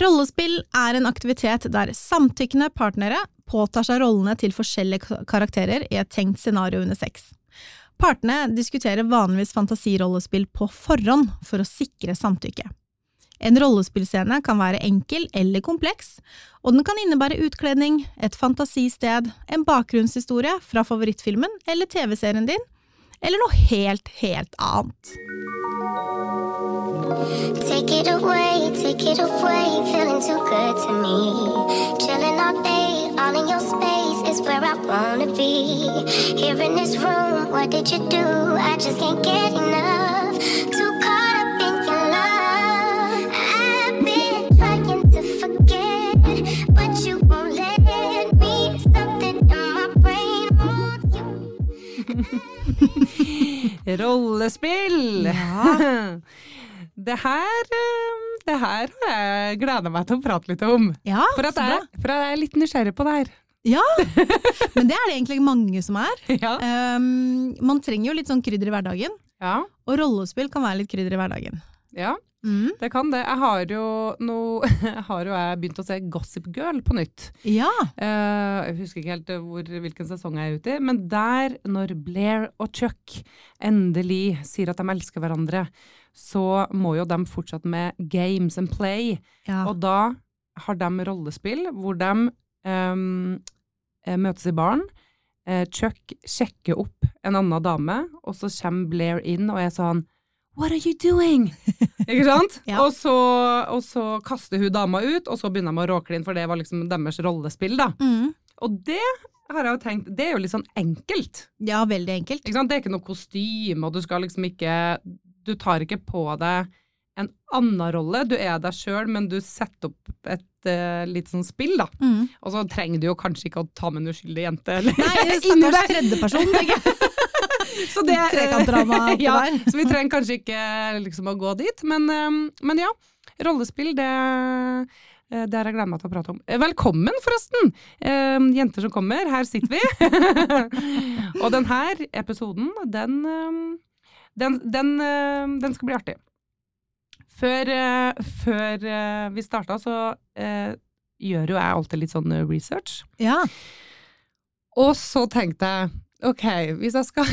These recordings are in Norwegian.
Rollespill er en aktivitet der samtykkende partnere påtar seg rollene til forskjellige karakterer i et tenkt scenario under sex. Partene diskuterer vanligvis fantasirollespill på forhånd for å sikre samtykke. En rollespillscene kan være enkel eller kompleks, og den kan innebære utkledning, et fantasisted, en bakgrunnshistorie fra favorittfilmen eller TV-serien din, eller noe helt, helt annet. Take it away, take it away, feeling too good to me. Chilling all day, all in your space is where I wanna be. Here in this room, what did you do? I just can't get enough. Too caught up in your love. I've been trying to forget, but you won't let me. Something in my brain wants you. Rollespill! Ja. Det her, eh, det her har jeg gleda meg til å prate litt om. Ja, For at jeg, for jeg er litt nysgjerrig på det her. Ja, men det er det egentlig mange som er. Ja. Um, man trenger jo litt sånn krydder i hverdagen, ja. og rollespill kan være litt krydder i hverdagen. ja. Mm. Det kan det. Jeg har jo jeg har jo jeg begynt å se Gossip Girl på nytt. Ja, Uh, jeg husker ikke helt hvor, hvilken sesong jeg er ute i, men der, når Blair og Chuck endelig sier at de elsker hverandre, så må jo de fortsette med games and play. ja. Og da har de rollespill hvor de ehm, eh, møtes i baren. Eh, Chuck sjekker opp en annen dame, og så kommer Blair inn og er sånn What are you doing? Ikke sant? Ja. og, så, og så kaster hun dama ut, og så begynner de å råkline, for det var liksom deres rollespill, da. Mm. Og det har jeg jo tenkt, det er jo litt sånn enkelt. ja veldig enkelt. Ikke sant? Det er ikke noe kostyme, og du skal liksom ikke Du tar ikke på deg en annen rolle. Du er deg sjøl, men du setter opp et uh, litt sånn spill, da. Mm. Og så trenger du jo kanskje ikke å ta med en uskyldig jente. Eller, Nei, stakkars tredjeperson. tenker jeg. Så det- Trekantdrama ja. Så vi trenger kanskje ikke liksom å gå dit, men, eh, men ja. Rollespill, det eh, det har jeg gleda meg til å prate om. Eh, Velkommen, forresten! Eh, jenter som kommer, her sitter vi. og denne episoden, den, eh, den, den, eh, den skal bli artig. Før, eh, før eh, vi starta, så eh, gjør jo jeg alltid litt sånn research. Ja. Og så tenkte jeg, ok, hvis jeg skal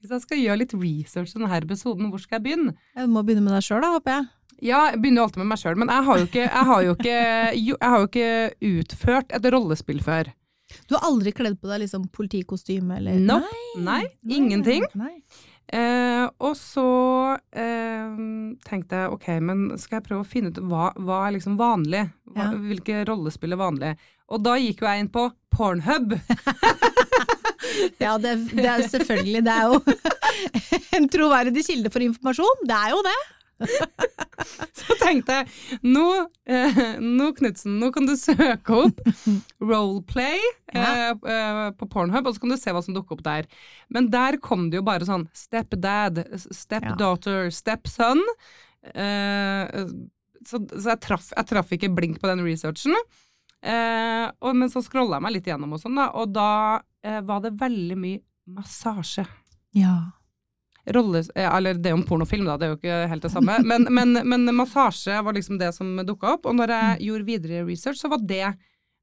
Hvis jeg skal gjøre litt research til denne episoden, hvor skal jeg begynne? Jeg må begynne med deg sjøl, da, håper jeg. Ja, jeg begynner jo alltid med meg sjøl, men jeg har, jo ikke, jeg, har jo ikke, jeg har jo ikke utført et rollespill før. Du har aldri kledd på deg liksom politikostyme eller Nope. Nei, ingenting. Nei. Eh, og så eh, tenkte jeg ok, men skal jeg prøve å finne ut hva, hva er liksom vanlig? Hva, Ja. Hvilke rollespill er vanlig? Og da gikk jo jeg inn på Pornhub. Ja, det, det er selvfølgelig Det er jo en troverdig kilde for informasjon. Det er jo det. Så tenkte jeg, nå, eh, nå Knutsen, nå kan du søke opp roleplay eh, eh, på Pornhub, og så kan du se hva som dukker opp der. Men der kom det jo bare sånn stepdad, stepdaughter, stepson. Eh, så så jeg, traff, jeg traff ikke blink på den researchen. Eh, og, men så scrolla jeg meg litt gjennom, og sånn da, og da eh, var det veldig mye massasje Ja. Rolle, eh, eller det er jo en pornofilm, da, det er jo ikke helt det samme. Men, men, men massasje var liksom det som dukka opp. Og når jeg gjorde videre research, så var det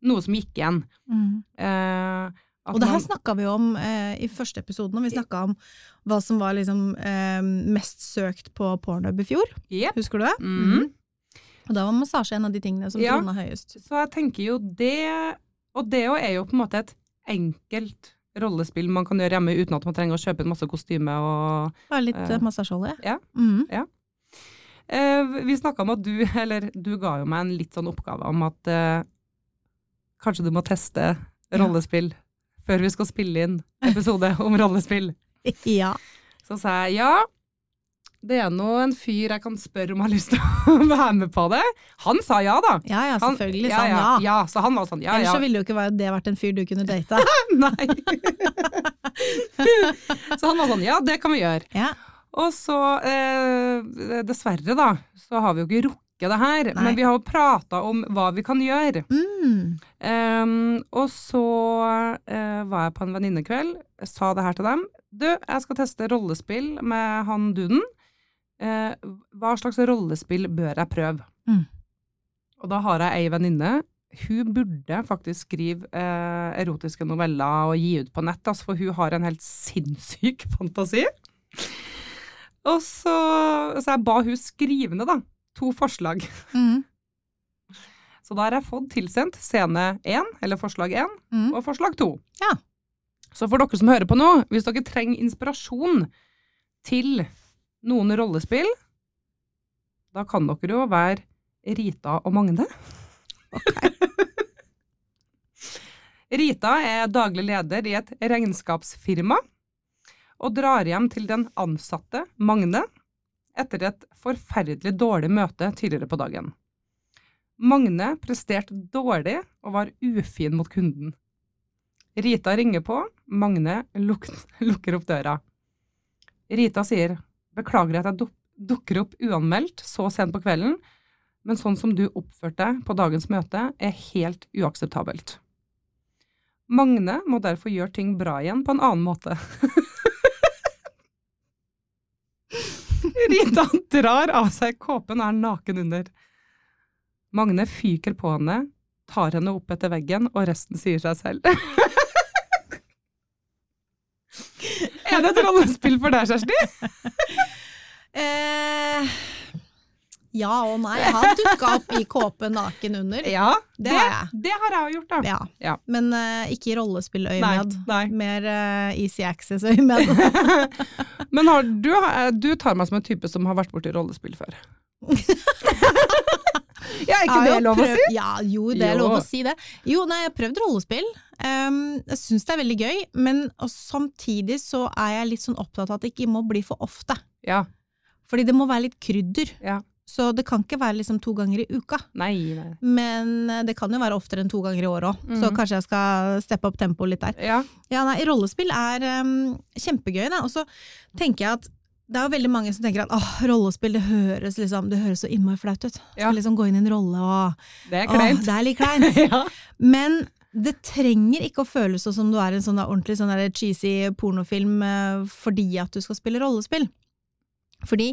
noe som gikk igjen. Mm. Eh, Og det her snakka vi om eh, i første episode, når vi snakka om hva som var liksom eh, mest søkt på pornhub i fjor. Yep. Husker du det? Mhm. Og da var massasje en av de tingene som Ja. trona høyest. Så jeg tenker jo det Og det er jo på en måte et enkelt rollespill man kan gjøre hjemme uten at man trenger å kjøpe en masse kostyme og Bare litt Eh, eh, massasjeolje. ja. Mm. ja. Uh, Vi snakka om at du, eller du ga jo meg en litt sånn oppgave om at uh, kanskje du må teste rollespill før vi skal spille inn episode om rollespill. Ja. Så sa jeg ja, det er nå en fyr jeg kan spørre om har lyst til å være med på det. Han sa ja, da. ja, ja, Han- selvfølgelig ja, sa han ja, ja. ja. Så han var sånn ja, Ellers ja. så ville jo ikke det vært en fyr du kunne data. Nei. så han var sånn ja, det kan vi gjøre. Ja. Og så, eh, dessverre da, så har vi jo ikke rukket det her. Nei. Men vi har jo prata om hva vi kan gjøre. Mm. Ehm, og så eh, var jeg på en venninnekveld, sa det her til dem. Du, jeg skal teste rollespill med han duden. Eh, hva slags rollespill bør jeg prøve? Mm. Og da har jeg ei venninne. Hun burde faktisk skrive eh, erotiske noveller og gi ut på nett, altså, for hun har en helt sinnssyk fantasi. Og så, så jeg ba hun skrive ned, da. To forslag. Mm. Så da har jeg fått tilsendt scene én, eller forslag én, Mm. og forslag to. Ja. Så for dere som hører på nå, hvis dere trenger inspirasjon til noen rollespill, da kan dere jo være Rita og Magne. Rita er daglig leder i et regnskapsfirma og drar hjem til den ansatte, Magne, etter et forferdelig dårlig møte tidligere på dagen. Magne presterte dårlig og var ufin mot kunden. Rita ringer på, Magne luk lukker opp døra. Rita sier beklager at jeg duk dukker opp uanmeldt så sent på kvelden, men sånn som du oppførte deg på dagens møte er helt uakseptabelt. Magne må derfor gjøre ting bra igjen på en annen måte. Rita drar av seg kåpen og er naken under. Magne fyker på henne, tar henne opp etter veggen, og resten sier seg selv. Er det et rollespill for deg, Kjersti? Eh, ja og nei. Jeg har dukka opp i kåpe naken under. Ja, Det har jeg. Det har jeg gjort, da. Ja. Ja. Men uh, ikke i rollespilløyemed. Mer uh, Easy Access-øyemed. Men har, du, du tar meg som en type som har vært borti rollespill før. ja, er ikke det lov å si? Ja, jo, det er Jo. lov å si det. Jo, nei, jeg har prøvd rollespill. Um, jeg syns det er veldig gøy, men og samtidig så er jeg litt sånn opptatt av at det ikke må bli for ofte. Ja. Fordi det må være litt krydder. Ja. Så det kan ikke være liksom to ganger i uka. Nei, nei. Men eh, det kan jo være oftere enn to ganger i året òg, så Mhm. kanskje jeg skal steppe opp tempoet litt der. Ja. Ja, nei, rollespill er um, kjempegøy. Og så tenker jeg at det er jo veldig mange som tenker at åh, rollespill det høres, liksom, det høres så innmari flaut ut. Skal liksom gå inn i en rolle og Det er åh, det er litt kleint. ja. Men det trenger ikke å føles sånn som du er en sånn ordentlig sånn cheesy pornofilm eh, fordi at du skal spille rollespill. Fordi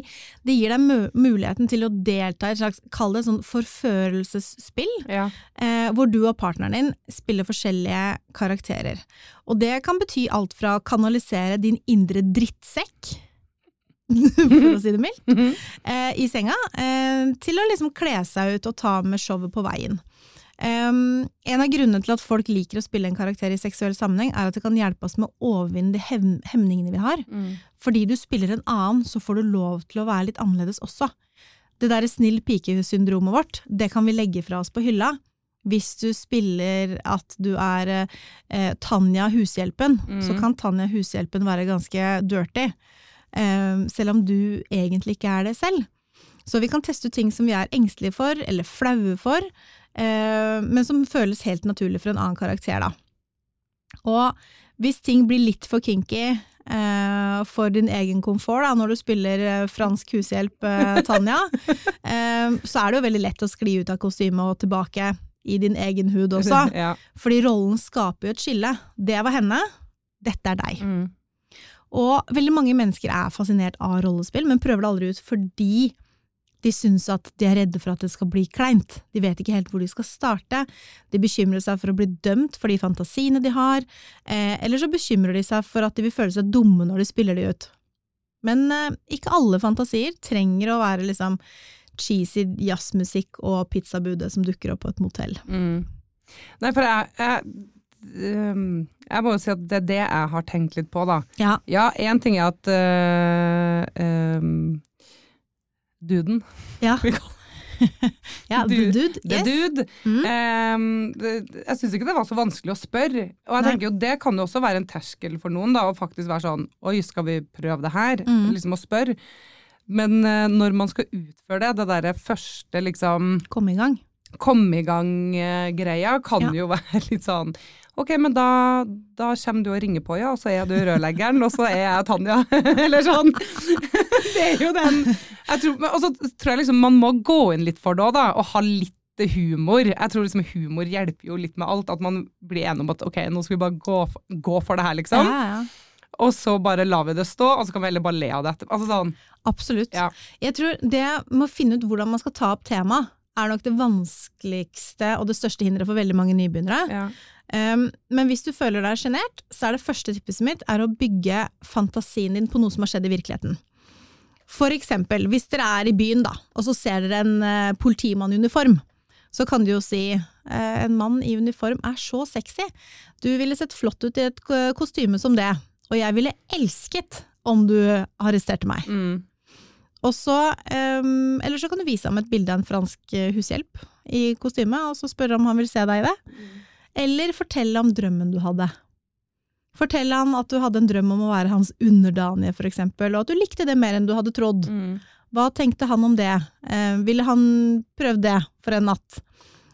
det gir deg mu muligheten til å delta i et slags, kall det sånn forførelsesspill, ja. eh, hvor du og partneren din spiller forskjellige karakterer. Og det kan bety alt fra å kanalisere din indre drittsekk, for å si det mildt, Mhm. eh, i senga, eh, til å liksom kle seg ut og ta med showet på veien. Um, en av grunnene til at folk liker å spille en karakter i seksuell sammenheng, er at det kan hjelpe oss med å overvinne de hem hemningene vi har. Mm. Fordi du spiller en annen, så får du lov til å være litt annerledes også. Det derre snill pike-syndromet vårt, det kan vi legge fra oss på hylla. Hvis du spiller at du er eh, Tanja Hushjelpen, Mm. så kan Tanja Hushjelpen være ganske dirty. Eh, selv om du egentlig ikke er det selv. Så vi kan teste ut ting som vi er engstelige for, eller flaue for, eh, men som føles helt naturlig for en annen karakter, da. Og hvis ting blir litt for kinky eh, for din egen komfort, da, når du spiller eh, fransk hushjelp eh, Tanja, eh, så er det jo veldig lett å skli ut av kostymet og tilbake i din egen hud også. Ja. Fordi rollen skaper jo et skille. Det var henne, dette er deg. Mm. Og veldig mange mennesker er fascinert av rollespill, men prøver det aldri ut fordi de syns at de er redde for at det skal bli kleint. De vet ikke helt hvor de skal starte. De bekymrer seg for å bli dømt for de fantasiene de har, eh, eller så bekymrer de seg for at de vil føle seg dumme når de spiller de ut. Men eh, ikke alle fantasier trenger å være liksom cheesy jazzmusikk og pizzabude som dukker opp på et motell. Mm. Nei, for jeg, jeg, jeg må jo si at det er det jeg har tenkt litt på, da. Ja. Ja, én ting er at uh, um, Duden. Ja, Vi kaller ja the dude. Yes. dude. Mm. Um, det, jeg syns ikke det var så vanskelig å spørre. Og jeg Nei. tenker jo det kan jo også være en terskel for noen, da, å faktisk være sånn Oi, skal vi prøve det her? Mm. Liksom å spørre. Men uh, når man skal utføre det, det derre første liksom Kom i gang. komme i gang-greia kan Ja. jo være litt sånn Ok, men da, da kommer du og ringer på, ja, og så er du rørleggeren, og så er jeg Tanja. Eller sånn. Det er jo den jeg tror, men- Og så tror jeg liksom man må gå inn litt for det òg, da, og ha litt humor. Jeg tror liksom humor hjelper jo litt med alt. At man blir enig om at ok, nå skal vi bare gå, for- gå for det her, liksom. Ja, ja. Og så bare lar vi det stå, og så kan vi heller bare le av det etterpå. Altså sånn, Absolutt. Ja. Jeg tror det med å finne ut hvordan man skal ta opp temaet, er nok det vanskeligste og det største hinderet for veldig mange nybegynnere. Ja. Um, men hvis du føler deg sjenert, så er det første tipset mitt er å bygge fantasien din på noe som har skjedd i virkeligheten. For eksempel, hvis dere er i byen, da, og så ser dere en uh, politimann i uniform, så kan du jo si uh, en mann i uniform er så sexy, du ville sett flott ut i et kostyme som det, og jeg ville elsket om du arresterte meg. Mm. Og så, um, eller så kan du vise ham et bilde av en fransk eh, hushjelp i kostyme, og så spørre om han vil se deg i det. Eller fortelle om drømmen du hadde. Fortell han at du hadde en drøm om å være hans underdanige, eksempel, og at du likte det mer enn du hadde trodd. Mm. Hva tenkte han om det? Eh, ville han prøvd det for en natt?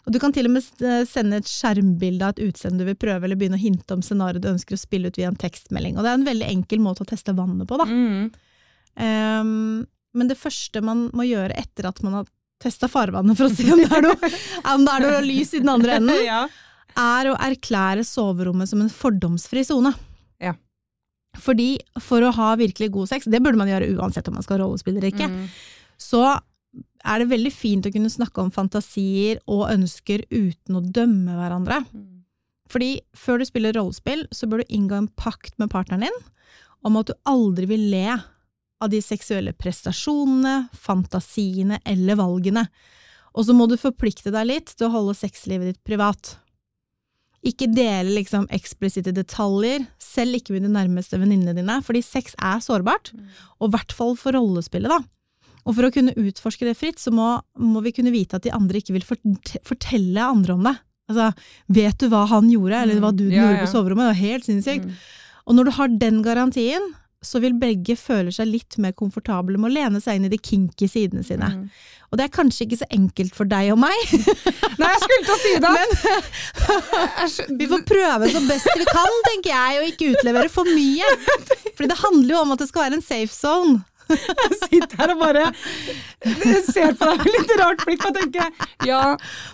Og du kan til og med eh, sende et skjermbilde av et utseende du vil prøve, eller begynne å hinte om scenarioet du ønsker å spille ut via en tekstmelding. Og det er en veldig enkel måte å teste vannet på, da. Mm. Um, men det første man må gjøre etter at man har testa farvannet for å se om det er noe, om det er noe lys i den andre enden, ja. Er å erklære soverommet som en fordomsfri sone. Ja. Fordi for å ha virkelig god sex, det burde man gjøre uansett om man skal rollespille eller ikke, Mm. så er det veldig fint å kunne snakke om fantasier og ønsker uten å dømme hverandre. Mm. Fordi før du spiller rollespill, så bør du inngå en pakt med partneren din om at du aldri vil le av de seksuelle prestasjonene, fantasiene eller valgene. Og så må du forplikte deg litt til å holde sexlivet ditt privat. Ikke dele liksom eksplisitte detaljer, selv ikke med de nærmeste venninnene dine, fordi sex er sårbart, og i hvert fall for rollespillet, da. Og for å kunne utforske det fritt, så må, må vi kunne vite at de andre ikke vil fortelle andre om det. Altså, vet du hva han gjorde, eller hva du Mm. Ja, gjorde på soverommet? Det var helt sinnssykt. Mm. Og når du har den garantien, så vil begge føle seg litt mer komfortable med å lene seg inn i de kinky sidene sine. Mm. Og det er kanskje ikke så enkelt for deg og meg, Nei, jeg skulle til å si det! vi får prøve så best vi kan, tenker jeg, og ikke utlevere for mye. Fordi det handler jo om at det skal være en safe zone. Jeg sitter her og bare ser på deg med litt rart blikk og tenker ja,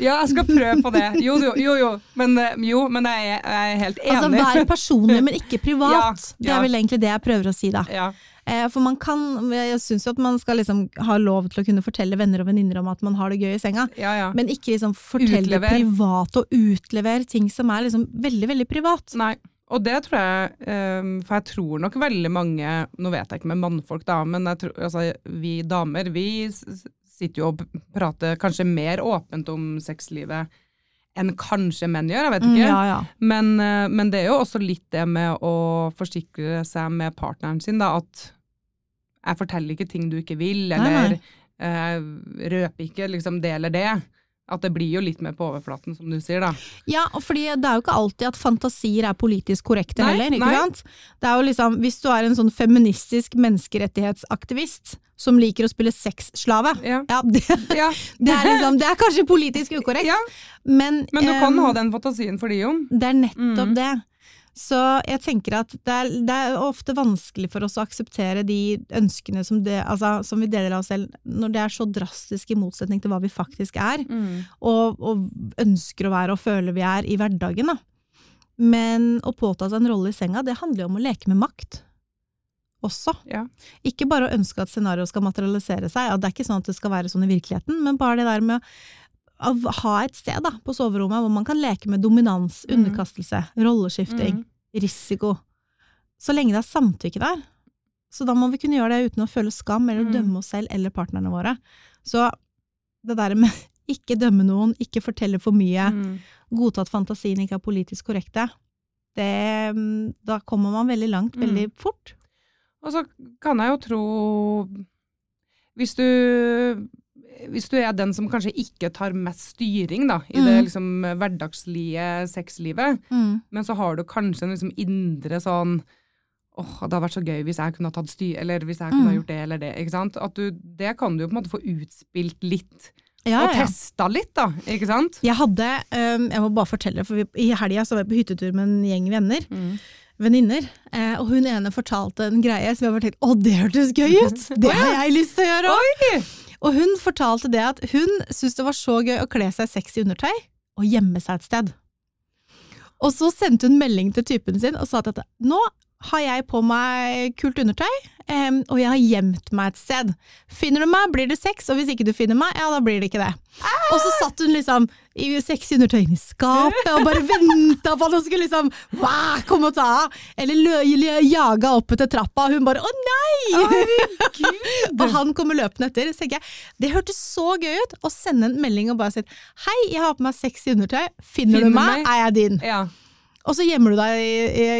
ja, jeg skal prøve på det. Jo, jo, jo, jo. Men, eh, jo, men jeg, er- jeg er helt enig. Altså vær personlig, men ikke privat. Ja, Det er vel egentlig det jeg prøver å si, da. Ja. Eh, For man kan, jeg syns jo at man skal liksom ha lov til å kunne fortelle venner og venninner om at man har det gøy i senga. ja, ja. Men ikke liksom fortelle privat og utlevere ting som er liksom veldig, veldig privat. Nei. Og det tror jeg, ehm, for jeg tror nok veldig mange, nå vet jeg ikke med mannfolk da, men tror, altså, vi damer, vi sitter jo og prater kanskje mer åpent om sexlivet enn kanskje menn gjør, jeg vet Mm, ikke. ja, ja. Men, eh, men det er jo også litt det med å forsikre seg med partneren sin, da, at jeg forteller ikke ting du ikke vil, eller nei. eh, røper ikke liksom det eller det. At det blir jo litt mer på overflaten, som du sier, da. Ja, og fordi det er jo ikke alltid at fantasier er politisk korrekte Nei, heller, ikke nei. sant? Det er jo liksom, hvis du er en sånn feministisk menneskerettighetsaktivist som liker å spille sexslave, Ja. ja, det, ja. det, er liksom, det er kanskje politisk ukorrekt, ja. men, Men du kan um, ha den fantasien for de Jon. Det er nettopp mm. det. Så jeg tenker at det er, det er ofte vanskelig for oss å akseptere de ønskene som, det, altså, som vi deler av oss selv, når det er så drastisk i motsetning til hva vi faktisk er, og, og ønsker å være og føler vi er i hverdagen. Da. Men å påta seg en rolle i senga, det handler jo om å leke med makt. Også. Ja. Ikke bare å ønske at scenarioet skal materialisere seg, at det er ikke sånn at det skal være sånn i virkeligheten, men bare det der med å å ha et sted da, på soverommet hvor man kan leke med dominans, mm. underkastelse, rolleskifting, risiko. Så lenge det er samtykke der. Så da må vi kunne gjøre det uten å føle skam eller mm. dømme oss selv eller partnerne våre. Så det der med ikke dømme noen, ikke fortelle for mye, Mm. godta at fantasien ikke er politisk korrekte, det, mm, da kommer man veldig langt Mm. veldig fort. Og så kan jeg jo tro Hvis du hvis du er den som kanskje ikke tar mest styring da, i det Mm. liksom, hverdagslige sexlivet, Mm. men så har du kanskje en liksom indre sånn åh, det hadde vært så gøy hvis jeg kunne ha tatt styr, eller hvis jeg kunne ha Mm. gjort det eller det. ikke sant? At du, det kan du jo på en måte få utspilt litt, Ja, og ja. testa litt, da. Ikke sant? Jeg hadde, um, jeg må bare fortelle, for vi, i helga så var jeg på hyttetur med en gjeng venner, Mm. venninner, eh, og hun ene fortalte en greie som jeg bare tenkte, å det hørtes gøy ut, det har jeg lyst til å gjøre også. Og hun fortalte det at hun syntes det var så gøy å kle seg sexy undertøy, og gjemme seg et sted. Og så sendte hun melding til typen sin og sa at nå har jeg på meg kult undertøy, um, og jeg har gjemt meg et sted. Finner du meg, blir det sex, og hvis ikke du finner meg, ja, da blir det ikke det. Og så satt hun liksom i sexy undertøy i skapet og bare venta på at han skulle liksom hva, komme og ta av. Eller jaga opp etter trappa, og hun bare å nei! og han kommer løpende etter. Så tenker jeg, det hørtes så gøy ut å sende en melding og bare si hei, jeg har på meg sexy undertøy, finner, Finner du meg, meg? er jeg din. Ja. Og så gjemmer du deg,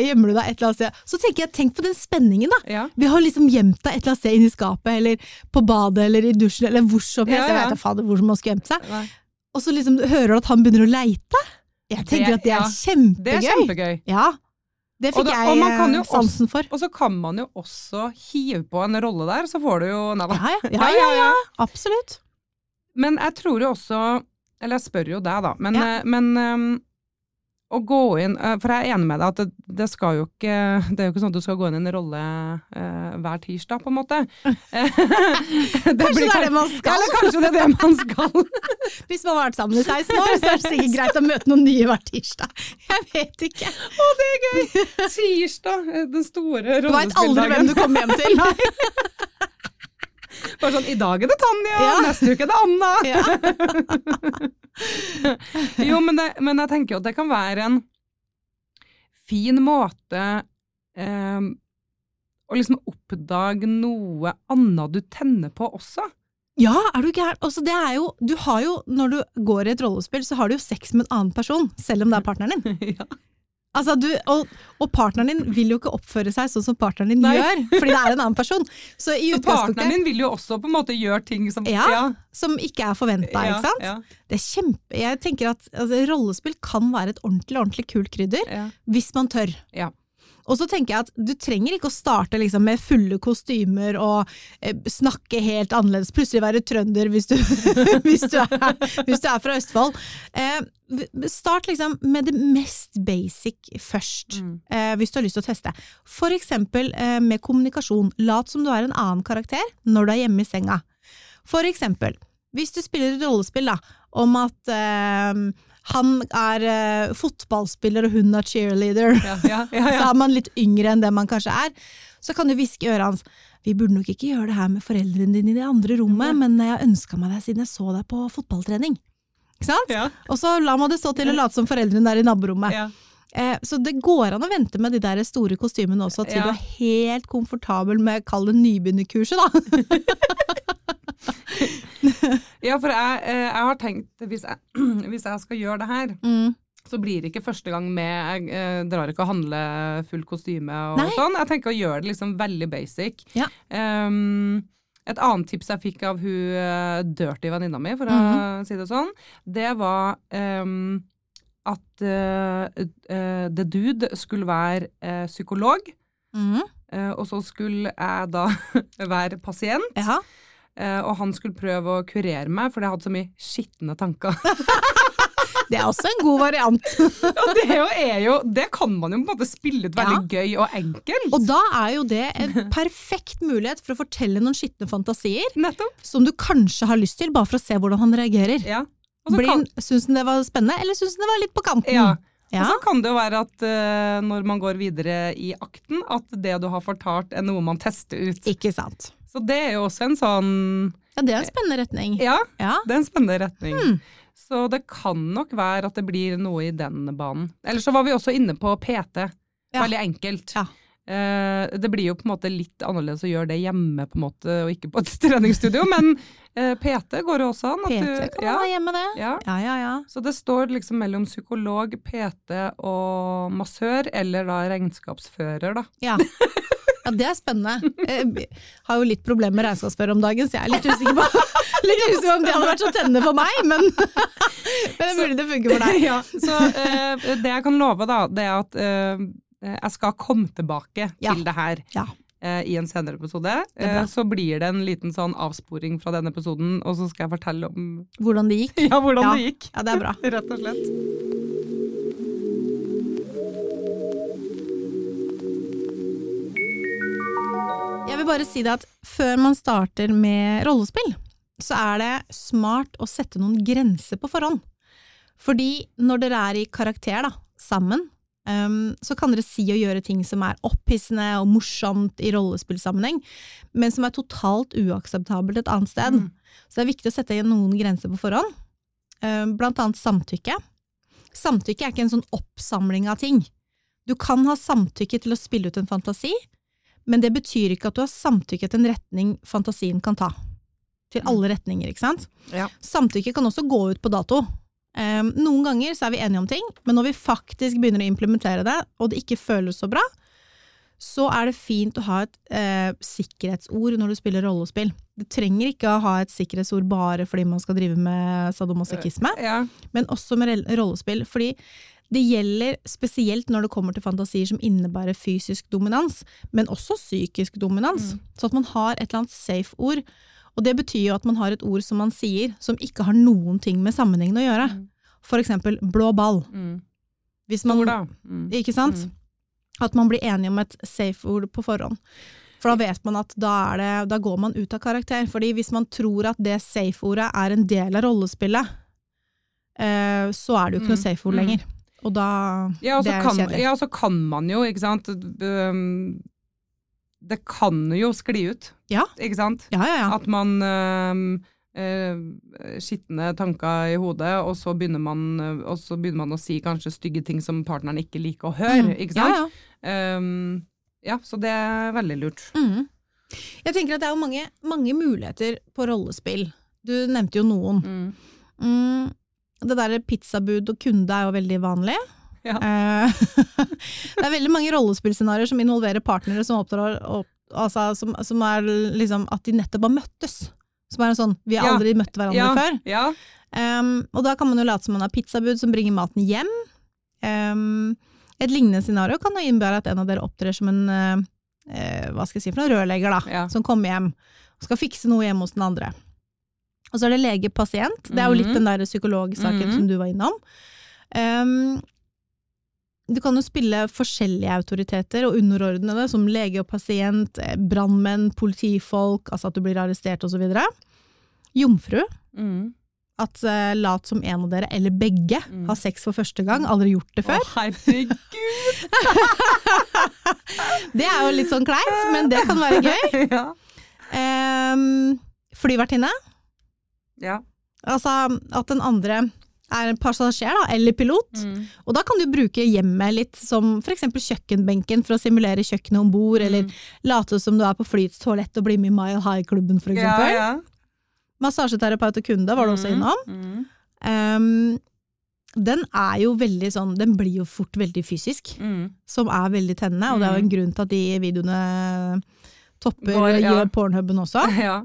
gjemmer du deg et eller annet sted. Så tenker jeg, tenk på den spenningen da. ja. Vi har liksom gjemt deg et eller annet sted inni skapet, eller på badet, eller i dusjen, eller hvor som helst. Ja, Jeg ja. vet da fader hvor man skulle gjemt seg. Nei. Og så liksom hører du at han begynner å leite. Jeg tenker Det- at det er kjempegøy. Det er kjempegøy. Ja, det fikk da- jeg eh, sansen for. Og så kan man jo også hive på en rolle der, så får du jo Nei da. Ja, ja, ja, ja, ja, absolutt. Men jeg tror jo også Eller jeg spør jo deg, da. Men, eh, men ehm, å gå inn eh, For jeg er enig med deg at det, det skal jo ikke Det er jo ikke sånn at du skal gå inn i en rolle eh, hver tirsdag, på en måte. Det Kanskje det er det man skal. eller kanskje det er det man skal. Hvis man har vært sammen i 16 år, så er det sikkert greit å møte noen nye hver tirsdag. Jeg vet ikke. Å, det er gøy! Tirsdag, eh, den store rollespilldagen. Du veit aldri hvem du kommer hjem til. Bare sånn, I dag er det Tanja, Ja. neste uke er det Anna. Ja. Jo, men, det, men jeg tenker jo at det kan være en fin måte eh, å liksom oppdage noe annet du tenner på også. Ja, er du gæren? Altså, det er jo, du har jo, når du går i et rollespill, så har du jo sex med en annen person, selv om det er partneren din. ja. Altså, du, og, og partneren din vil jo ikke oppføre seg sånn som partneren din Nei. gjør, fordi det er en annen person. Så i Så partneren din vil jo også på en måte gjøre ting som Ja, som ikke er forventa, ja, ikke sant? Ja, Det er kjempe, jeg tenker at altså, rollespill kan være et ordentlig, ordentlig kult krydder, ja. hvis man tør. Ja. Og så tenker jeg at du trenger ikke å starte liksom med fulle kostymer og eh, snakke helt annerledes, plutselig være trønder hvis du, hvis du, er, hvis du er fra Østfold. Eh, start liksom med det mest basic først, Mm. eh, hvis du har lyst til å teste. For eksempel eh, med kommunikasjon. Lat som du er en annen karakter når du er hjemme i senga. For eksempel, hvis du spiller et rollespill da, om at eh, han er uh, fotballspiller og hun er cheerleader, Ja, ja, ja, så er man litt yngre enn det man kanskje er, så kan du hviske i øret hans vi burde nok ikke gjøre det her med foreldrene dine i det andre rommet, men jeg ønska meg deg siden jeg så deg på fotballtrening. Ikke sant? Og så la man det stå til å late som foreldrene er i naborommet. ja. Eh, så det går an å vente med de der store kostymene også, til du er helt komfortabel med, kall det nybegynnerkurset, da. ja, for jeg, eh, jeg har tenkt hvis jeg, hvis jeg skal gjøre det her, Mm. så blir det ikke første gang med Jeg eh, drar ikke og handler full kostyme og Nei. sånn. Jeg tenker å gjøre det liksom veldig basic. Ja. Um, et annet tips jeg fikk av hun eh, dirty venninna mi, for å si det sånn, det var um, at uh, uh, The Dude skulle være uh, psykolog, Mm. eh, og så skulle jeg da være pasient. Ja. Eh, og han skulle prøve å kurere meg, for jeg hadde så mye skitne tanker. Det er også en god variant. ja, det er jo, Det kan man jo på en måte spille ut veldig gøy og enkelt. Og da er jo det en perfekt mulighet for å fortelle noen skitne fantasier Nettopp. som du kanskje har lyst til, bare for å se hvordan han reagerer. Ja. Kan, syns han det var spennende, eller syns han det var litt på kanten? ja. Ja. Og så kan det jo være at uh, når man går videre i akten, at det du har fortalt er noe man tester ut. Ikke sant. Så det er jo også en sånn Ja, det er en spennende retning. Ja, Ja. det er en spennende retning. Hmm. Så det kan nok være at det blir noe i den banen. Ellers så var vi også inne på PT. Ja. Veldig enkelt. Ja. Eh, det blir jo på en måte litt annerledes å gjøre det hjemme på en måte, og ikke på et treningsstudio, men eh, PT går også an. PT du- kan ja, man ha hjemme, det. ja. Ja, ja, ja. Så det står liksom mellom psykolog, PT og massør, eller da regnskapsfører, da. Ja. Ja, det er spennende. Jeg har jo litt problemer med regnskapsfører om dagen, så jeg er litt usikker på litt usikker om det hadde vært så tennende for meg, men, men det er mulig det funker for deg. Ja, så uh, det jeg kan love, da, det er at uh, jeg skal komme tilbake Ja. til det her. Ja. eh, I en senere episode. så blir det en liten sånn avsporing fra denne episoden, og så skal jeg fortelle om Hvordan det gikk. ja, hvordan Ja. det gikk. Ja, det er bra. Rett og slett. Vil bare si det at før man starter med rollespill, så er det smart å sette noen grenser på forhånd. Fordi når dere er i karakter da, sammen, um, så kan dere si og gjøre ting som er opphissende og morsomt i rollespillsammenheng, men som er totalt uakseptabelt et annet sted. Mm. Så det er viktig å sette noen grenser på forhånd. Um, blant annet samtykke. Samtykke er ikke en sånn oppsamling av ting. Du kan ha samtykke til å spille ut en fantasi, men det betyr ikke at du har samtykke til en retning fantasien kan ta. Til alle retninger, ikke sant? Ja. Samtykke kan også gå ut på dato. Um, noen ganger så er vi enige om ting, men når vi faktisk begynner å implementere det, og det ikke føles så bra, så er det fint å ha et eh, sikkerhetsord når du spiller rollespill. Du trenger ikke å ha et sikkerhetsord bare fordi man skal drive med sadomasochisme, Ja. men også med rollespill. Fordi det gjelder spesielt når det kommer til fantasier som innebærer fysisk dominans, men også psykisk dominans. Så at man har et eller annet safe ord. Og det betyr jo at man har et ord som man sier, som ikke har noen ting med sammenhengen å gjøre. For eksempel blå ball. Mm. Hvis man. Mm. ikke sant? Mm. At man blir enig om et safe-ord på forhånd. For da vet man at da, det, da går man ut av karakter. Fordi hvis man tror at det safe-ordet er en del av rollespillet, eh, så er det jo ikke noe Mm, safe-ord mm. lenger. Og da Ja, og Det er kan, kjedelig. ja, så kan man jo, ikke sant um, Det kan jo skli ut, Ja. ikke sant? Ja, ja, ja. At man um, uh, skitne tanker i hodet, og så, man, og så begynner man å si kanskje stygge ting som partneren ikke liker å høre, Mm. ikke sant? Ja, ja. Um, ja, så det er veldig lurt. Mm. Jeg tenker at det er mange, mange muligheter på rollespill. Du nevnte jo noen. Mm. Det der pizzabud og kunde er jo veldig vanlig. Ja. Eh, det er veldig mange rollespillscenarioer som involverer partnere som oppdrar opp, altså, som, som er liksom at de nettopp har møttes. Som er en sånn vi har Ja. aldri møtt hverandre Ja, før. ja. Um, og da kan man jo late som man har pizzabud som bringer maten hjem. Um, et lignende scenario kan jo innebære at en av dere opptrer som en eh, hva skal jeg si for noen rørlegger, da, som kommer hjem og skal fikse noe hjemme hos den andre. Og så er det lege-pasient. Det er jo litt Mhm. den der psykologsaken Mhm. som du var innom. Um, du kan jo spille forskjellige autoriteter og underordnede, som lege og pasient, eh, brannmenn, politifolk, altså at du blir arrestert osv. Jomfru. Mm. At uh, lat som en av dere, eller begge, Mm. har sex for første gang, aldri gjort det før. Å, herregud! Det er jo litt sånn kleint, men det kan være gøy. ja. Um, flyvertinne. Ja. Altså at den andre er en passasjer, da, eller pilot. Mm. Og da kan du bruke hjemmet litt som eksempel kjøkkenbenken for å simulere kjøkkenet om bord, eller Mm. late som du er på flyets toalett og bli med i Mile High-klubben, for Ja, ja. Massasjeterapeut og kunde var du også Mm, innom. mm, Um, den er jo veldig sånn, den blir jo fort veldig fysisk. mm. som er veldig tennende, og det er jo en grunn til at de videoene topper Går, ja. gjør pornhuben også. Ja.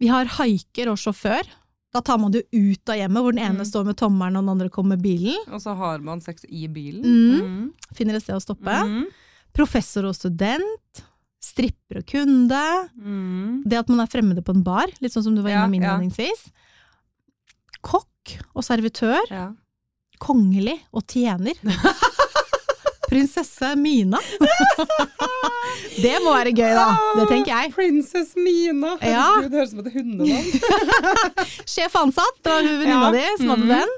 Vi har haiker og sjåfør. Da tar man det ut av hjemmet, hvor den ene Mm. står med tommelen og den andre kommer med bilen. Og så har man sex i bilen. Mm. Finner et sted å stoppe. Mm. Professor og student. Stripper og kunde. Mm. Det at man er fremmede på en bar, litt sånn som du var Ja, innom ja. innledningsvis. Kokk og servitør. Ja. Kongelig og tjener. Prinsesse Mina. det må være gøy, da. Det tenker jeg. Princess Mina. Ja. Herregud, det høres ut som et hundenavn. Sjef ansatt, det var venninna Ja. di som hadde mm. den.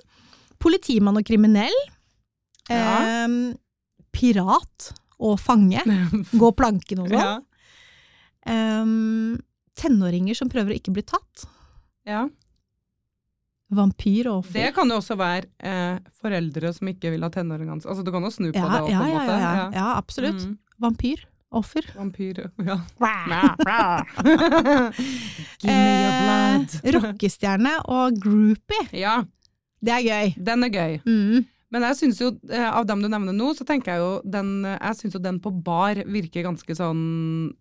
Politimann og kriminell. Ja. Eh, pirat og fange. Gå planken og sånn. Ja. Eh, tenåringer som prøver å ikke bli tatt. ja. Vampyr offer. Det kan jo også være eh, foreldre som ikke vil ha tenåringene sine. Altså, du kan jo snu på ja, det òg, ja, på en ja, måte. ja, ja, ja, absolutt. Mm. Vampyr. Offer. Vampyr, ja. Give me Eh, your blood. rockestjerne og groupie. Ja, Det er gøy. den er gøy. Mm. Men jeg syns jo, eh, av dem du nevner nå, så tenker jeg jo den, jeg synes jo den på bar virker ganske sånn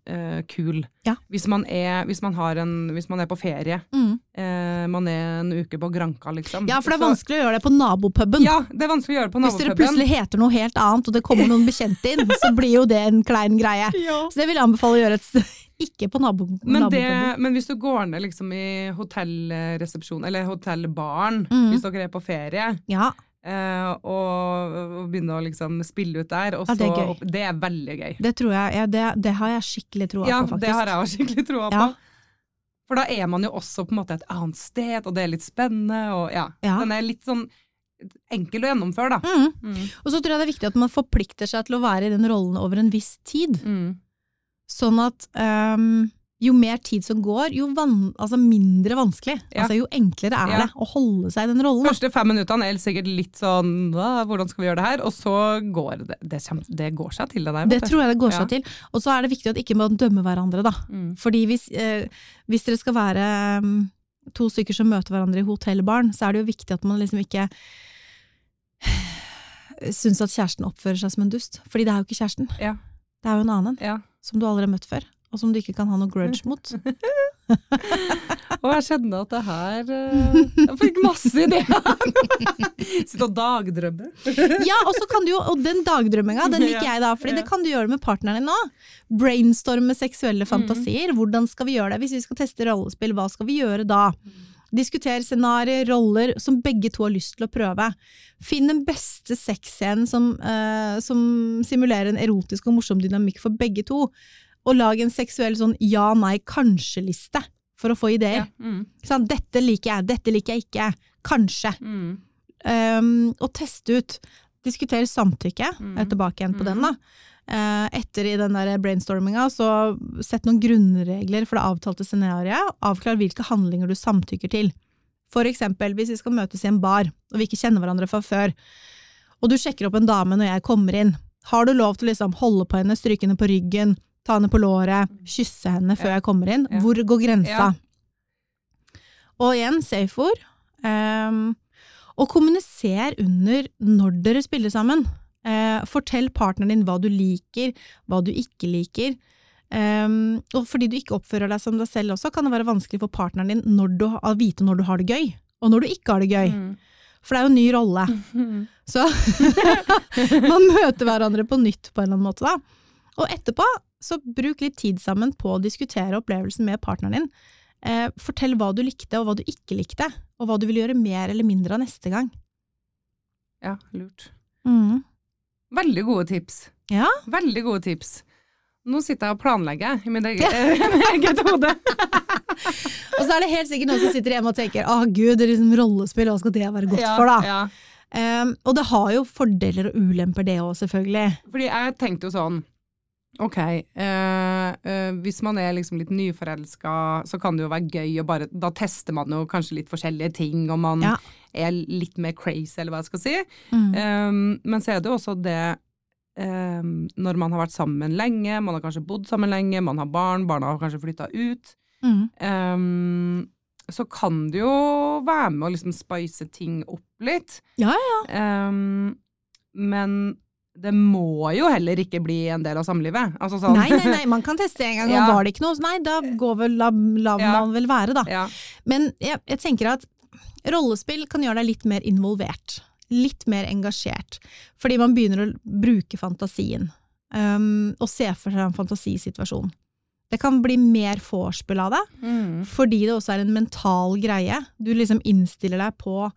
uh, kul. Ja. Hvis man er, hvis man har en, hvis man er på ferie. Mm. Uh, man er en uke på Granka, liksom. Ja, for det er Så- vanskelig å gjøre det på nabopuben. Ja, det er vanskelig å gjøre det på Hvis dere plutselig heter noe helt annet, og det kommer noen bekjente inn, så blir jo det en klein greie. Ja. Så det vil jeg anbefale å gjøre et sted. Ikke på nabo, Men, det, men hvis du går ned liksom i hotellresepsjonen, eller hotellbaren, mm. hvis dere er på ferie, Ja, eh, og, og begynne å liksom spille ut der, og Ja, det er gøy. det er veldig gøy. det tror jeg. Ja, det, det har jeg skikkelig troa Ja, på, faktisk. det har jeg også skikkelig troa Ja. på. For da er man jo også på en måte et annet sted, og det er litt spennende, og ja. Ja. Den er litt sånn enkel å gjennomføre, da. Mm. Mm. Og så tror jeg det er viktig at man forplikter seg til å være i den rollen over en viss tid. Mm. Sånn at ehm, jo mer tid som går, jo van altså mindre vanskelig. Ja. Altså jo enklere er Ja. det å holde seg i den rollen. de Første fem minuttene er sikkert litt sånn hvordan skal vi gjøre det her? Og så går det Det, det går seg til, det der. Det tror jeg det går Ja. seg til. Og så er det viktig at ikke man dømmer hverandre, da. Mm. Fordi hvis, eh, hvis dere skal være mm, to stykker som møter hverandre i hotellbaren, så er det jo viktig at man liksom ikke syns at kjæresten oppfører seg som en dust. Fordi det er jo ikke kjæresten. Ja. Det er jo en annen som du aldri har møtt før. Og som du ikke kan ha noe grudge mot. Og jeg kjenner at det her eh, Jeg fikk masse ideer! Sitte og dagdrømme. Ja, og så kan du jo, og den dagdrømminga, den liker jeg da, fordi det kan du gjøre med partneren din nå. Brainstorme seksuelle fantasier. Hvordan skal vi gjøre det? Hvis vi skal teste rollespill, hva skal vi gjøre da? Diskuter scenarioer, roller som begge to har lyst til å prøve. Finn den beste sexscenen som, uh, som simulerer en erotisk og morsom dynamikk for begge to. Og lag en seksuell sånn ja, nei, kanskje-liste for å få ideer. Ja. Mm. Sånn. Dette liker jeg, dette liker jeg ikke. Kanskje. Mm. Um, og teste ut. Diskutere samtykke. Mm. Jeg er tilbake igjen på den, da. Eh, etter i den der brainstorminga, så sett noen grunnregler for det avtalte scenarioet. Avklar hvilke handlinger du samtykker til. For eksempel hvis vi skal møtes i en bar, og vi ikke kjenner hverandre fra før, og du sjekker opp en dame når jeg kommer inn. Har du lov til å liksom holde på henne, stryke henne på ryggen, ta henne på låret, kysse henne før jeg kommer inn? Hvor går grensa? Ja. Og igjen, safe ord. Um, og kommuniser under når dere spiller sammen. Uh, fortell partneren din hva du liker, hva du ikke liker. Um, og fordi du ikke oppfører deg som deg selv også, kan det være vanskelig for partneren din når du, å vite når du har det gøy, og når du ikke har det gøy. Mm. For det er jo en ny rolle. Så man møter hverandre på nytt på en eller annen måte, da. Og etterpå, så bruk litt tid sammen på å diskutere opplevelsen med partneren din. Eh, fortell hva du likte og hva du ikke likte, og hva du vil gjøre mer eller mindre av neste gang. Ja, lurt. Mm. Veldig gode tips. Ja. Veldig gode tips. Nå sitter jeg og planlegger i mitt eget, hode. Og så er det helt sikkert noen som sitter hjemme og tenker å gud, det er liksom rollespill, hva skal det være godt for, da? Ja. Um, og det har jo fordeler og ulemper, det òg, selvfølgelig. Fordi jeg tenkte jo sånn Ok, eh, eh, hvis man er liksom litt nyforelska, så kan det jo være gøy å bare Da tester man jo kanskje litt forskjellige ting, og man Ja. er litt mer crazy, eller hva jeg skal si. Mm. Um, men så er det jo også det um, når man har vært sammen lenge, man har kanskje bodd sammen lenge, man har barn, barna har kanskje flytta ut. Mm. Um, så kan det jo være med å liksom spice ting opp litt. Ja, Um, men det må jo heller ikke bli en del av samlivet. Altså sånn. Nei, nei, nei, man kan teste en gang, og Ja. var det ikke noe, nei, da går vel, la, la Ja. man vel være, da. Ja. Men jeg, jeg tenker at rollespill kan gjøre deg litt mer involvert. Litt mer engasjert. Fordi man begynner å bruke fantasien. Um, og se for seg en fantasisituasjon. Det kan bli mer vorspiel av det, Mm. fordi det også er en mental greie. Du liksom innstiller deg på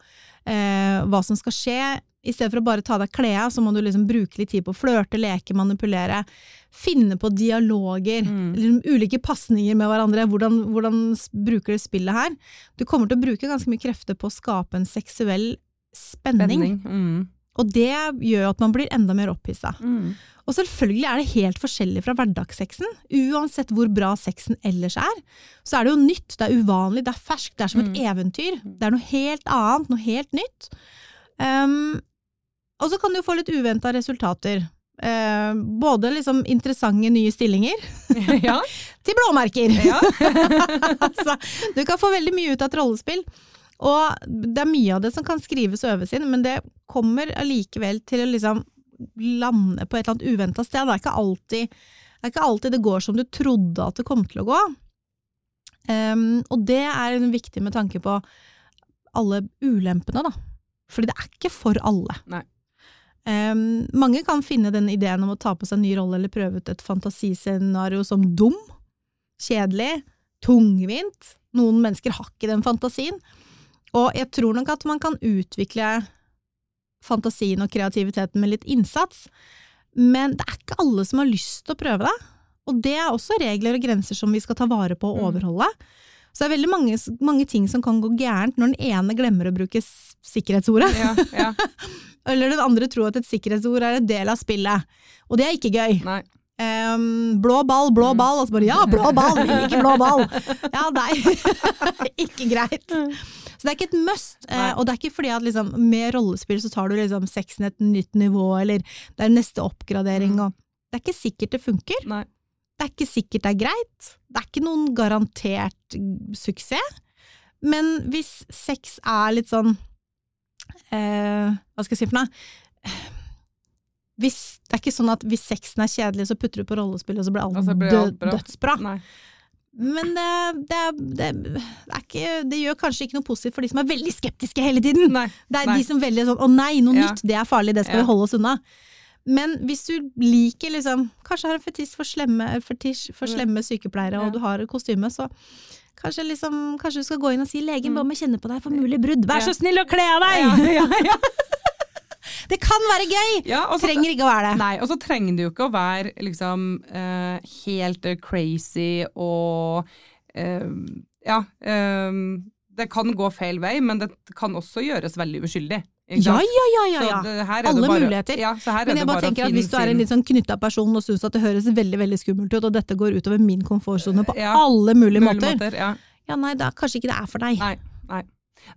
eh, hva som skal skje. I stedet for å bare ta av deg klærne, så må du liksom bruke litt tid på å flørte, leke, manipulere. Finne på dialoger, Mm. liksom ulike pasninger med hverandre. Hvordan, hvordan bruker du spillet her? Du kommer til å bruke ganske mye krefter på å skape en seksuell spenning. Spenning. Mm. Og det gjør at man blir enda mer opphissa. Mm. Og selvfølgelig er det helt forskjellig fra hverdagssexen. Uansett hvor bra sexen ellers er, så er det jo nytt, det er uvanlig, det er ferskt, det er som et Mm. eventyr. Det er noe helt annet, noe helt nytt. Um, og så kan du få litt uventa resultater. Eh, både liksom interessante nye stillinger ja. til blåmerker. ja. altså, du kan få veldig mye ut av et rollespill. Og det er mye av det som kan skrives og øves inn, men det kommer allikevel til å liksom lande på et eller annet uventa sted. Det er, ikke alltid, det er ikke alltid det går som du trodde at det kom til å gå. Um, og det er viktig med tanke på alle ulempene, da. Fordi det er ikke for alle. Nei. Ehm, mange kan finne den ideen om å ta på seg en ny rolle eller prøve ut et fantasiscenario som dum, kjedelig, tungvint. Noen mennesker har ikke den fantasien. Og jeg tror nok at man kan utvikle fantasien og kreativiteten med litt innsats, men det er ikke alle som har lyst til å prøve det. Og det er også regler og grenser som vi skal ta vare på og Mm. overholde. Så det er veldig mange, mange ting som kan gå gærent når den ene glemmer å bruke sikkerhetsordet, ja. ja. eller den andre tror at et sikkerhetsord er en del av spillet. Og det er ikke gøy. Nei. Um, blå ball, blå ball, og så bare ja, blå ball, vi liker blå ball. Ja, nei. ikke greit. Så det er ikke et must, eh, Nei. og det er ikke fordi at liksom, med rollespill så tar du liksom sexen et nytt nivå, eller det er neste oppgradering, Mm. og det er ikke sikkert det funker. Nei. Det er ikke sikkert det er greit. Det er ikke noen garantert mm, suksess. Men hvis sex er litt sånn eh, Hva skal jeg si for noe? Hvis, det er ikke sånn at hvis sexen er kjedelig, så putter du på rollespill, og så blir alt, altså, blir alt bra. dødsbra. Nei. Men det, det, det, det, er ikke, det gjør kanskje ikke noe positivt for de som er veldig skeptiske hele tiden. Nei. Det er Nei. de som veldig sånn 'å nei, noe Ja. nytt, det er farlig, det skal Ja. vi holde oss unna'. Men hvis du liker liksom Kanskje har en fetisj for slemme, fetisj for slemme sykepleiere, Ja. og du har kostyme, så kanskje, liksom, kanskje du skal gå inn og si 'legen, Mm. om jeg kjenner på deg for mulig brudd'? Vær så snill å kle av deg! Ja, ja. Det kan være gøy! ja også, Trenger ikke å være det. Nei, og så trenger det jo ikke å være liksom uh, helt uh, crazy og uh, Ja. det kan gå feil vei, men det kan også gjøres veldig uskyldig. Ja, ja, ja, ja, ja. Alle bare, muligheter. Ja, Men jeg bare tenker at hvis du er en litt sånn knytta person og syns at det høres veldig veldig skummelt ut, og dette går utover min komfortsone på Ja, alle mulige mulige måter, ja. ja nei, da kanskje ikke det er for deg. Nei, nei.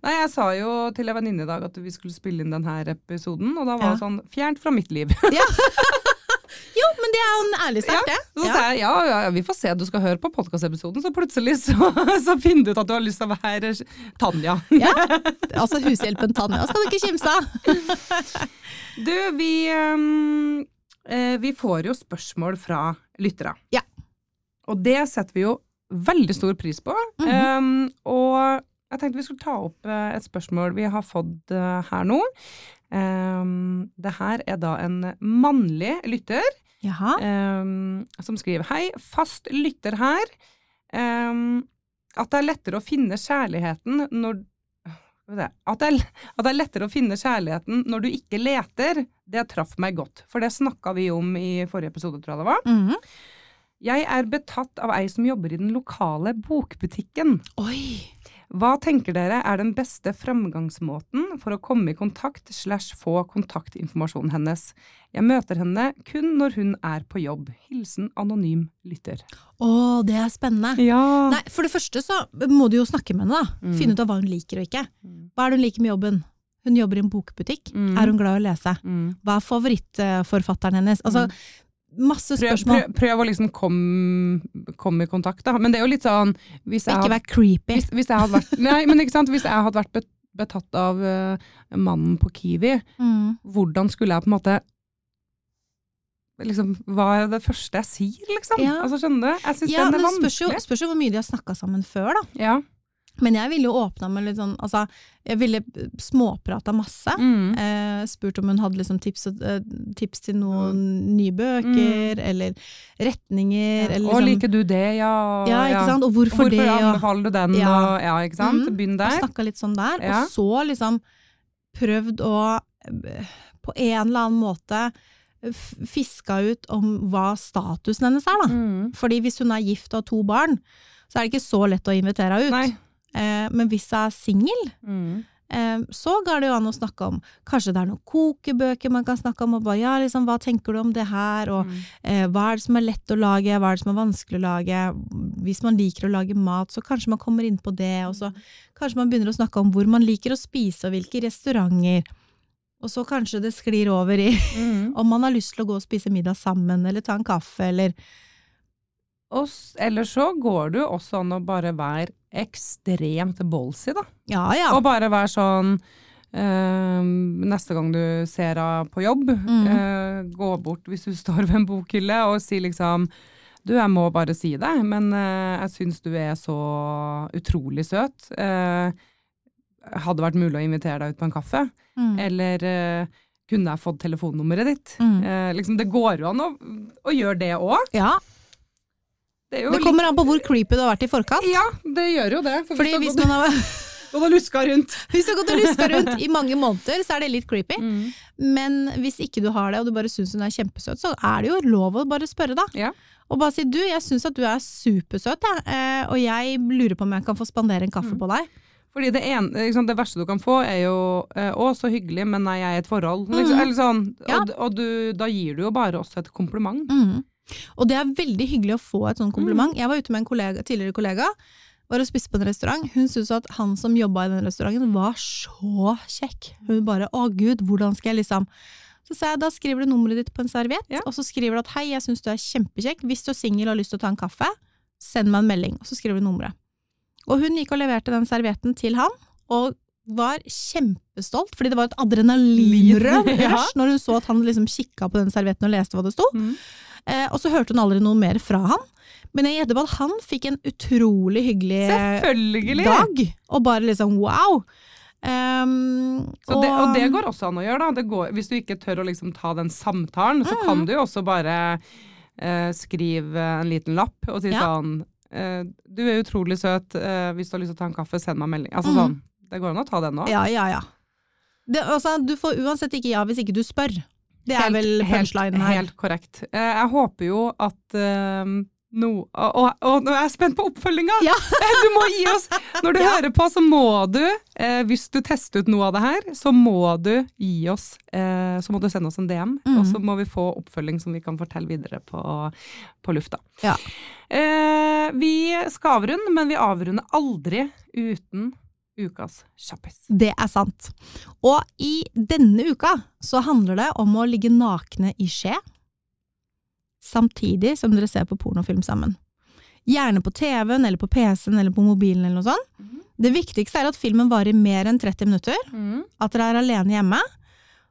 Nei, jeg sa jo til en venninne i dag at vi skulle spille inn denne episoden, og da var Ja. det sånn fjernt fra mitt liv. Jo, men det er jo en ærlig sak, det. Så sa jeg ja, ja, vi får se, du skal høre på podkastepisoden, så plutselig så, så finner du ut at du har lyst til å være Tanja. Ja. Altså hushjelpen Tanja skal du ikke kimse av. Du, vi, ehm, eh, vi får jo spørsmål fra lyttere. Ja. Og det setter vi jo veldig stor pris på. Mm -hmm. um, og jeg tenkte vi skulle ta opp eh, et spørsmål vi har fått eh, her nå. Um, det her er da en mannlig lytter Jaha. ehm, som skriver Hei, fast lytter her. Um, at det er lettere å finne kjærligheten når at det, er, er lettere å finne kjærligheten når du ikke leter, det traff meg godt. For det snakka vi om i forrige episode, tror jeg det var. Mhm. Jeg er betatt av ei som jobber i den lokale bokbutikken. Oi. Hva tenker dere er den beste framgangsmåten for å komme i kontakt slash få kontaktinformasjonen hennes? Jeg møter henne kun når hun er på jobb. Hilsen anonym lytter. Å, det er spennende. Ja. Nei, For det første så må du jo snakke med henne, da. Mm. Finne ut av hva hun liker og ikke. Mm. Hva er det hun liker med jobben? Hun jobber i en bokbutikk. Mm. Er hun glad i å lese? Mm. Hva er favorittforfatteren hennes? Altså, masse spørsmål. prøv, prøv å liksom komme kom i kontakt, da. Men det er jo litt sånn Hvis jeg, Ikke vær creepy. hvis, hvis jeg hadde vært Nei, men ikke sant. Hvis jeg hadde vært betatt av uh, mannen på Kiwi, Mm. hvordan skulle jeg på en måte Liksom, hva er det første jeg sier, liksom? Ja. Altså, skjønner du? Jeg syns Ja, den er men spørs jo, spørs jo hvor mye de har snakka sammen før, da. Ja. Men jeg ville jo åpna med litt sånn Altså, jeg ville småprata masse. Mm. Eh, spurt om hun hadde liksom tips, eh, tips til noen nye bøker, eller retninger, eller Og liksom liker du det, ja? og- Ja, ikke sant? Og hvorfor, Hvorfor det? Hvorfor anbefaler du den? Ja. Og, ja, ikke sant? Mm. Begynn og der. snakka litt sånn der. Ja. Og så liksom prøvd å på en eller annen måte fiska ut om hva statusen hennes er, da. Mm. Fordi hvis hun er gift og har to barn, så er det ikke så lett å invitere henne ut. Nei. Eh, men hvis jeg er singel, Mm. eh, så går det jo an å snakke om Kanskje det er noen kokebøker man kan snakke om, og bare ja, liksom, hva tenker du om det her, og Mm. eh, hva er det som er lett å lage, hva er det som er vanskelig å lage. Hvis man liker å lage mat, så kanskje man kommer inn på det, og så kanskje man begynner å snakke om hvor man liker å spise, og hvilke restauranter. Og så kanskje det sklir over i Mm. om man har lyst til å gå og spise middag sammen, eller ta en kaffe, eller Og s- så går det jo også an å bare være ekstremt ballsy, da. Ja ja. Og bare være sånn eh, Neste gang du ser henne på jobb, Mm. eh, gå bort hvis du står ved en bokhylle og si liksom Du, jeg må bare si det, men eh, jeg syns du er så utrolig søt. Eh, hadde vært mulig å invitere deg ut på en kaffe? Mm. Eller kunne jeg fått telefonnummeret ditt? Mm. Eh, liksom, det går jo an å, å gjøre det òg. ja. Det, Det litt- kommer an på hvor creepy du har vært i forkant. Ja, det gjør jo det. For Fordi hvis hvis man har, gått- og luska rundt. hvis du har gått og luska rundt i mange måneder, så er det litt creepy. Mm. Men hvis ikke du har det, og du bare syns hun er kjempesøt, så er det jo lov å bare spørre, da. Ja. Og bare si du, jeg syns at du er supersøt, jeg, eh, og jeg lurer på om jeg kan få spandere en Mm. kaffe på deg. Fordi det, en, liksom, det verste du kan få, er jo eh, 'Å, så hyggelig, men nei, jeg er i et forhold'. Liksom, mm. eller sånn, Ja. Og, og du, da gir du jo bare også et kompliment. Mhm. Og det er veldig hyggelig å få et sånt kompliment. Jeg var ute med en kollega, tidligere kollega, var og spiste på en restaurant. Hun syntes at han som jobba i den restauranten var så kjekk. Hun bare 'å gud, hvordan skal jeg liksom' Så sa jeg da skriver du nummeret ditt på en serviett, Ja. og så skriver du at 'hei, jeg syns du er kjempekjekk, hvis du er singel og har lyst til å ta en kaffe, send meg en melding', og så skriver du nummeret. Og hun gikk og leverte den servietten til han, og var kjempestolt, fordi det var et adrenalinrøm Ja. når hun så at han liksom kikka på den servietten og leste hva det sto. Mm. Eh, og så hørte hun aldri noe mer fra han. Men jeg gjetter på at han fikk en utrolig hyggelig Selvfølgelig! dag, og bare liksom wow. Um, Så det, og det går også an å gjøre, da. Det går, hvis du ikke tør å liksom ta den samtalen, så Mm. kan du jo også bare uh, skrive en liten lapp og si Ja. sånn uh, Du er utrolig søt, Uh, hvis du har lyst til å ta en kaffe, send meg melding. Altså mm. sånn. Det går an å ta den òg. Ja, ja, ja. Det, altså, du får uansett ikke ja hvis ikke du spør. Det er vel punchline her. Helt korrekt. Eh, jeg håper jo at eh, no, og, og, og nå er jeg spent på oppfølginga! Ja. du må gi oss Når du Ja. hører på, så må du, eh, hvis du tester ut noe av det her, så må du gi oss eh, Så må du sende oss en DM, mm. og så må vi få oppfølging som vi kan fortelle videre på, på lufta. Ja. Eh, vi skal avrunde, men vi avrunder aldri uten ukas kjappis. Det er sant. Og i denne uka så handler det om å ligge nakne i skje, samtidig som dere ser på pornofilm sammen. Gjerne på TV-en eller på PC-en eller på mobilen eller noe sånt. Mhm. Det viktigste er at filmen varer mer enn 30 minutter, at dere er alene hjemme,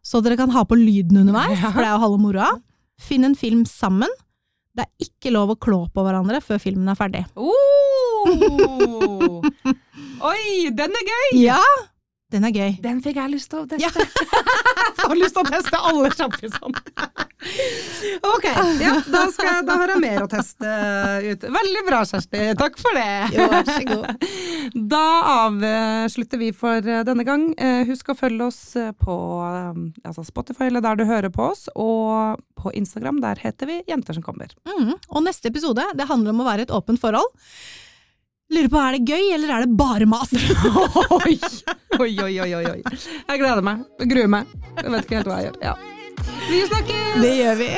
så dere kan ha på lyden underveis, Ja. for det er jo halve moroa. Finn en film sammen. Det er ikke lov å klå på hverandre før filmen er ferdig. Oh! Oi, den er gøy! Ja! Den er gøy. Den fikk jeg lyst til å teste. Ja. jeg har lyst til å teste alle sjampisene. ok, ja, da, skal, jeg- da har jeg mer å teste ut. Veldig bra, Kjersti. Takk for det. Jo, vær så god. Da avslutter vi for denne gang. Eh, Husk å følge oss eh, på eh, altså Spotify eller der du hører på oss, og på Instagram. Der heter vi Jenter som kommer. Mm. Og neste episode det handler om å være et åpent forhold. Lurer på, er det gøy, eller er det bare mas? Oi, oi, oi, oi, oi. Jeg gleder meg. Jeg gruer meg. Jeg vet ikke helt hva jeg gjør. Ja. Vi snakkes! Det gjør vi.